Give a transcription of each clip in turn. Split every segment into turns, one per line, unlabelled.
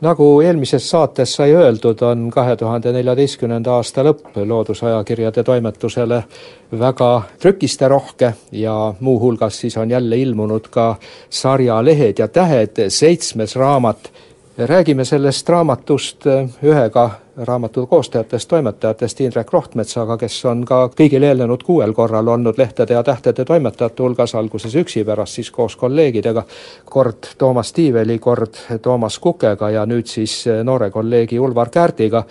nagu eelmises saates sai öeldud, on kahe tuhande neljateistkümnenda aasta lõpp Loodusajakirjade toimetusele väga trükisterohke ja muuhulgas siis on jälle ilmunud ka sarja Lehed ja tähed seitsmes raamat. räägime sellest raamatust ühega raamatu koostajatest, toimetajatest Indrek Rohtmetsaga, kes on ka kõigil eelnenud kuuel korral olnud Lehtede ja Tähtede toimetajate hulgas, alguses üksi, pärast siis koos kolleegidega, kord Toomas Tiiveli, kord Toomas Kukega ja nüüd siis noore kolleegi Ulvar Kärdiga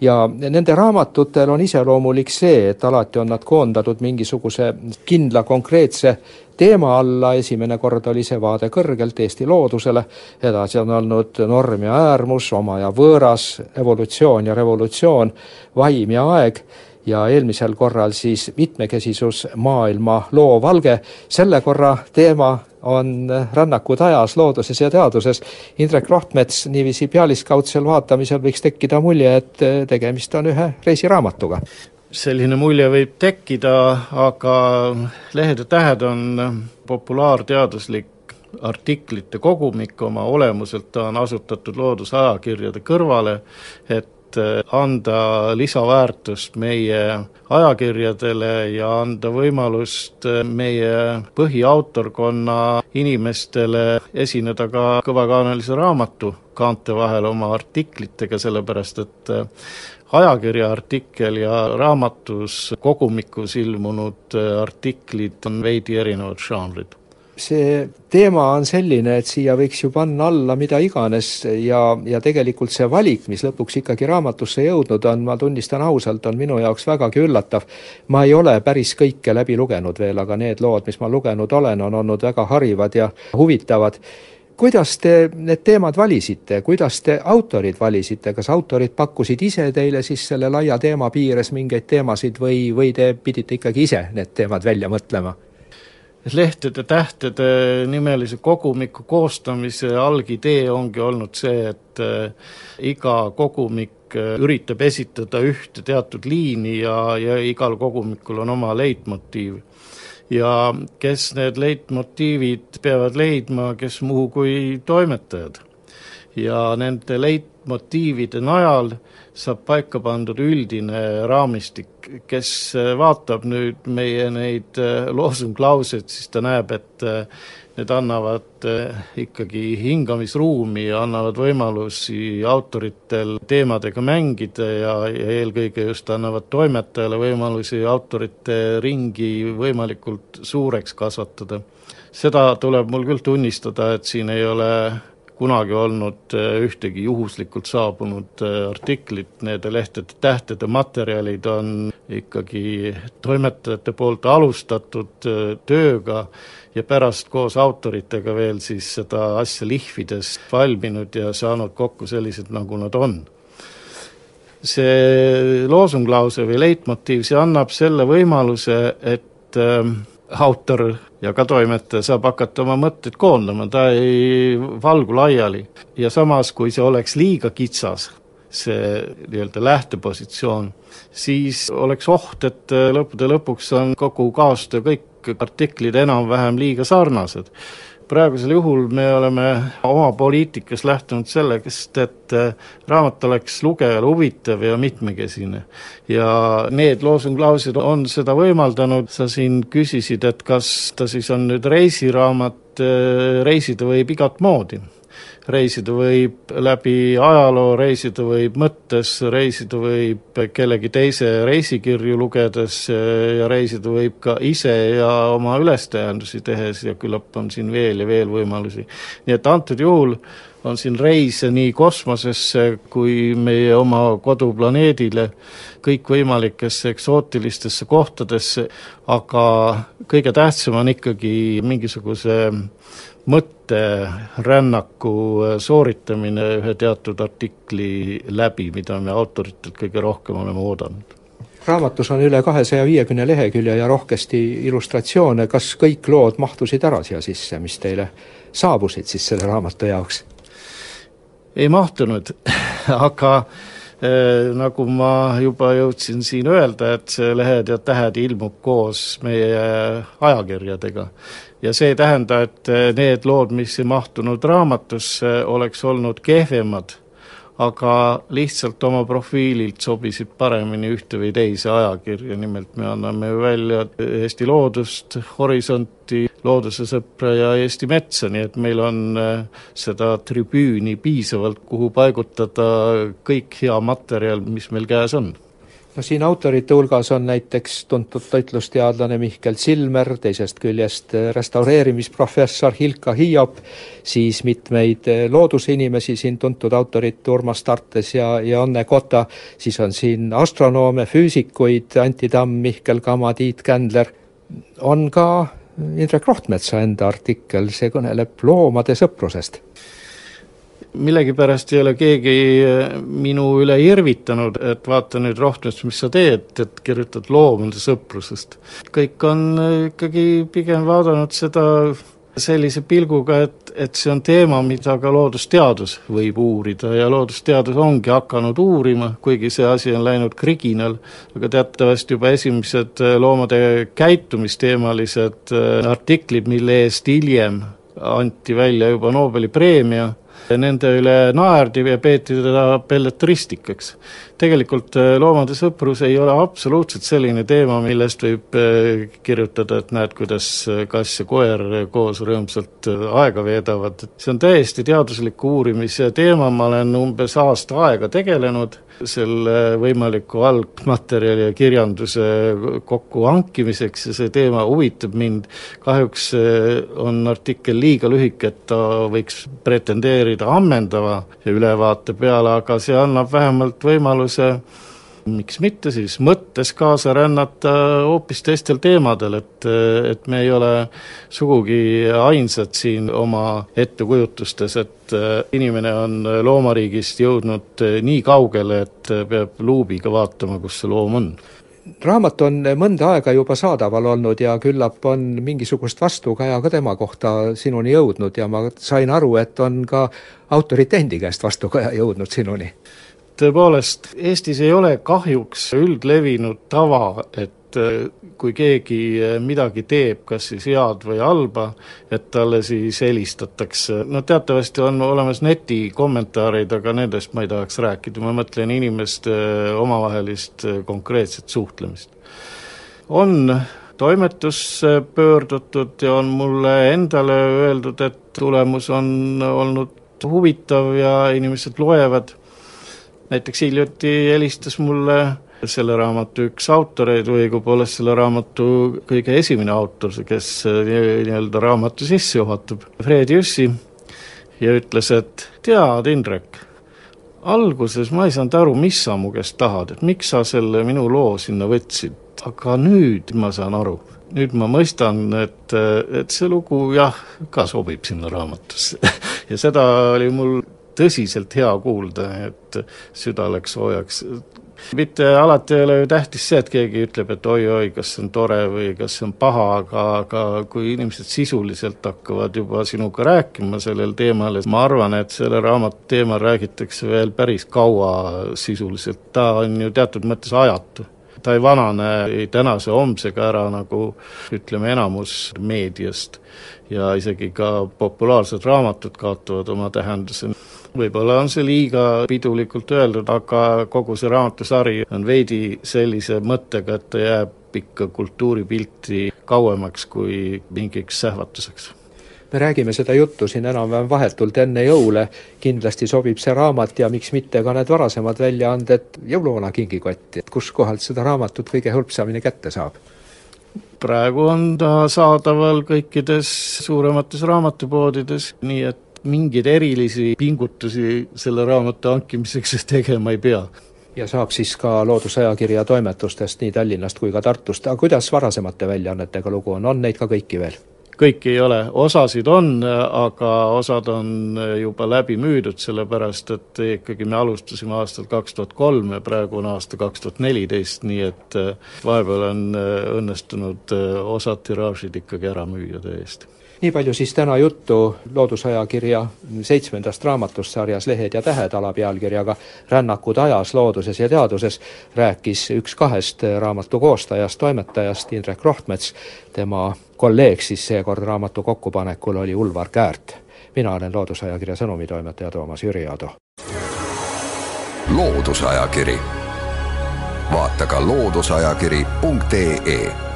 ja nende raamatutel on iseloomulik see, et alati on nad koondatud mingisuguse kindla konkreetse teema alla, esimene kord oli see vaade kõrgelt Eesti loodusele, edasi on olnud norm ja äärmus, oma ja võõras, evolutsioon ja revolutsioon, vaim ja aeg ja eelmisel korral siis mitmekesisus, maailma loovalge, selle korra teema on rännakud ajas, looduses ja teaduses. Indrek Rohtmets, niiviisi pealiskaudsel vaatamisel võiks tekkida mulje, et tegemist on ühe reisiraamatuga.
Selline mulje võib tekkida, aga Lehed ja tähed on populaarteaduslik artiklite kogumik. Oma olemuselt, ta on asutatud loodusajakirjade kõrvale, et anda lisaväärtust meie ajakirjadele ja anda võimalust meie põhiautorkonna inimestele esineda ka kõvakaanelise raamatu kaante vahel oma artiklitega, sellepärast et ajakirja artikkel ja raamatus kogumikus ilmunud artiklid on veidi erinevad žanrid
see teema on selline, et siia võiks ju panna alla mida iganes ja, ja tegelikult see valik, mis lõpuks ikkagi raamatusse jõudnud on, ma tunnistan ausalt, on minu jaoks vägagi üllatav. ma ei ole päris kõike läbi lugenud veel, aga need lood, mis ma lugenud olen, on olnud väga harivad ja huvitavad kuidas te need teemad valisite, kuidas te autorid valisite, kas autorid pakkusid ise teile siis selle laia teema piires mingeid teemasid või, või te pidite ikkagi ise need teemad välja mõtlema?
Lehtede tähtede nimelise kogumiku koostamise algidee ongi olnud see, et äh, iga kogumik äh, üritab esitada ühte teatud liini ja, ja igal kogumikul on oma leitmotiiv ja kes need leitmotiivid peavad leidma, kes muu kui toimetajad. ja nende leitmotiivide najal saab paika pandud üldine raamistik, kes vaatab nüüd meie neid loosunglauseid, siis ta näeb, et need annavad ikkagi hingamisruumi ja annavad võimalusi autoritel teemadega mängida ja, ja eelkõige just annavad toimetajale võimalusi autorite ringi võimalikult suureks kasvatada. seda tuleb mul küll tunnistada, et siin ei ole kunagi olnud eh, ühtegi juhuslikult saabunud eh, artiklit, need lehtede tähtede materjalid on ikkagi toimetajate poolt alustatud tööga ja pärast koos autoritega veel siis seda asja lihvides valminud ja saanud kokku sellised, nagu nad on. see loosunglause või leitmotiiv, see annab selle võimaluse, et autor ja ka toimetaja saab hakata oma mõtteid koondama, ta ei valgu laiali. ja samas, kui see oleks liiga kitsas, see nii-öelda lähtepositsioon, siis oleks oht, et lõppude lõpuks on kogu kaastöö kõik artiklid enam-vähem liiga sarnased. Praegusel juhul me oleme oma poliitikas lähtunud sellest, et äh, raamat oleks lugejale huvitav ja mitmekesine. ja need loosunglausid on seda võimaldanud, sa siin küsisid, et kas ta siis on nüüd reisiraamat, äh, reisida võib igat moodi reisida võib läbi ajaloo, reisida võib mõttes, reisida võib kellegi teise reisikirju lugedes ja reisida võib ka ise ja oma ülestõendusi tehes ja küllap on siin veel ja veel võimalusi. nii et antud juhul on siin reise nii kosmosesse kui meie oma koduplaneedile, kõikvõimalikesse eksootilistesse kohtadesse, aga kõige tähtsam on ikkagi mingisuguse mõtterännaku sooritamine ühe teatud artikli läbi, mida me autoritelt kõige rohkem oleme oodanud
raamatus on üle kahesaja viiekümne lehekülje ja rohkesti illustratsioone, kas kõik lood mahtusid ära siia sisse, mis teile saabusid siis selle raamatu jaoks?
Ei mahtunud aga äh, nagu ma juba jõudsin siin öelda, et see Lehed ja tähed ilmub koos meie ajakirjadega. ja see ei tähenda, et need lood, mis ei mahtunud raamatusse, oleks olnud kehvemad aga lihtsalt oma profiililt sobisid paremini ühte või teise ajakirja, nimelt me anname välja Eesti Loodust, Horisonti, Looduse Sõpra ja Eesti Metsa, nii et meil on äh, seda tribüüni piisavalt, kuhu paigutada kõik hea materjal, mis meil käes on
no siin autorite hulgas on näiteks tuntud toitlusteadlane Mihkel Silmer, teisest küljest restaureerimisprofessor Hilka Hiiop, siis mitmeid loodusinimesi siin, tuntud autorit Urmas Tartes ja, ja Anne Kotta, siis on siin astronoome, füüsikuid, Anti Tamm, Mihkel Kama, Tiit Kändler, on ka Indrek Rohtmetsa enda artikkel, see kõneleb loomade sõprusest
millegipärast ei ole keegi eh, minu üle irvitanud, et vaata nüüd Rohtmets, mis sa teed, et kirjutad loomade sõprusest. kõik on eh, ikkagi pigem vaadanud seda sellise pilguga, et, et see on teema, mida ka loodusteadus võib uurida ja loodusteadus ongi hakanud uurima, kuigi see asi on läinud kriginal, aga teatavasti juba esimesed eh, loomade käitumisteemalised artiklid, mille eest hiljem anti välja juba Nobeli preemia, nende üle naerdi ja peeti teda belletristikaks. tegelikult äh, loomade sõprus ei ole absoluutselt selline teema, millest võib äh, kirjutada, et näed, kuidas äh, kass ja koer koos rõõmsalt aega veedavad, see on täiesti teadusliku uurimise teema, ma olen umbes aasta aega tegelenud selle võimaliku algmaterjali ja kirjanduse kokkuhankimiseks ja see teema huvitab mind, kahjuks on artikkel liiga lühike, et ta võiks pretendeerida ammendava ülevaate peale, aga see annab vähemalt võimaluse miks mitte siis mõttes kaasa rännata hoopis teistel teemadel, et, et me ei ole sugugi ainsad siin oma ettekujutustes, et inimene on loomariigist jõudnud nii kaugele, et peab luubiga vaatama, kus see loom on.
Raamat on mõnda aega juba saadaval olnud ja küllap on mingisugust vastukaja ka tema kohta sinuni jõudnud ja ma sain aru, et on ka autorite endi käest vastukaja jõudnud sinuni
tõepoolest, Eestis ei ole kahjuks üldlevinud tava, et äh, kui keegi äh, midagi teeb, kas siis head või halba, et talle siis helistatakse, no teatavasti on olemas netikommentaarid, aga nendest ma ei tahaks rääkida, ma mõtlen inimeste äh, omavahelist konkreetset suhtlemist. on toimetusse pöördutud ja on mulle endale öeldud, et tulemus on olnud huvitav ja inimesed loevad näiteks hiljuti helistas mulle selle raamatu üks autoreid või õigupoolest selle raamatu kõige esimene autor, kes nii-öelda raamatu sisse juhatab, Fred Jüssi, ja ütles, et tead, Indrek, alguses ma ei saanud aru, mis sa mu käest tahad, et miks sa selle minu loo sinna võtsid, aga nüüd ma saan aru. nüüd ma mõistan, et, et see lugu jah, ka sobib sinna raamatusse ja seda oli mul tõsiselt hea kuulda, et süda läks soojaks. mitte alati ei ole ju tähtis see, et keegi ütleb, et oi-oi, kas see on tore või kas see on paha, aga, aga kui inimesed sisuliselt hakkavad juba sinuga rääkima sellel teemal, et ma arvan, et selle raamatu teemal räägitakse veel päris kaua sisuliselt, ta on ju teatud mõttes ajatu ta ei vanane ei tänase homsega ära, nagu ütleme, enamus meediast. ja isegi ka populaarsed raamatud kaotavad oma tähenduse võib-olla on see liiga pidulikult öeldud, aga kogu see raamatusari on veidi sellise mõttega, et ta jääb ikka kultuuripilti kauemaks kui mingiks sähvatuseks
me räägime seda juttu siin enam-vähem vahetult enne jõule, kindlasti sobib see raamat ja miks mitte ka need varasemad väljaanded jõuluvana kingikotti, et kuskohalt seda raamatut kõige hõlpsamini kätte saab?
praegu on ta saadaval kõikides suuremates raamatupoodides, nii et mingeid erilisi pingutusi selle raamatu hankimiseks tegema ei pea.
Ja saab siis ka Loodusajakirja toimetustest nii Tallinnast kui ka Tartust, aga kuidas varasemate väljaannetega lugu on, on neid ka kõiki veel?
kõiki ei ole, osasid on, aga osad on juba läbi müüdud, sellepärast et ikkagi me alustasime aastal kaks tuhat kolm ja praegu on aasta kaks tuhat neliteist, nii et vahepeal on õnnestunud osad tiraažid ikkagi ära müüa täiesti
nii palju siis täna juttu Loodusajakirja seitsmendast raamatust sarjas Lehed ja tähed alapealkirjaga Rännakud ajas, looduses ja teaduses rääkis üks kahest raamatu koostajast, toimetajast Indrek Rohtmets, tema kolleeg siis seekord raamatu kokkupanekul oli Ulvar Käärt. mina olen Loodusajakirja sõnumitoimetaja Toomas Jüri Ado.
loodusajakiri vaata ka looduseajakiri.ee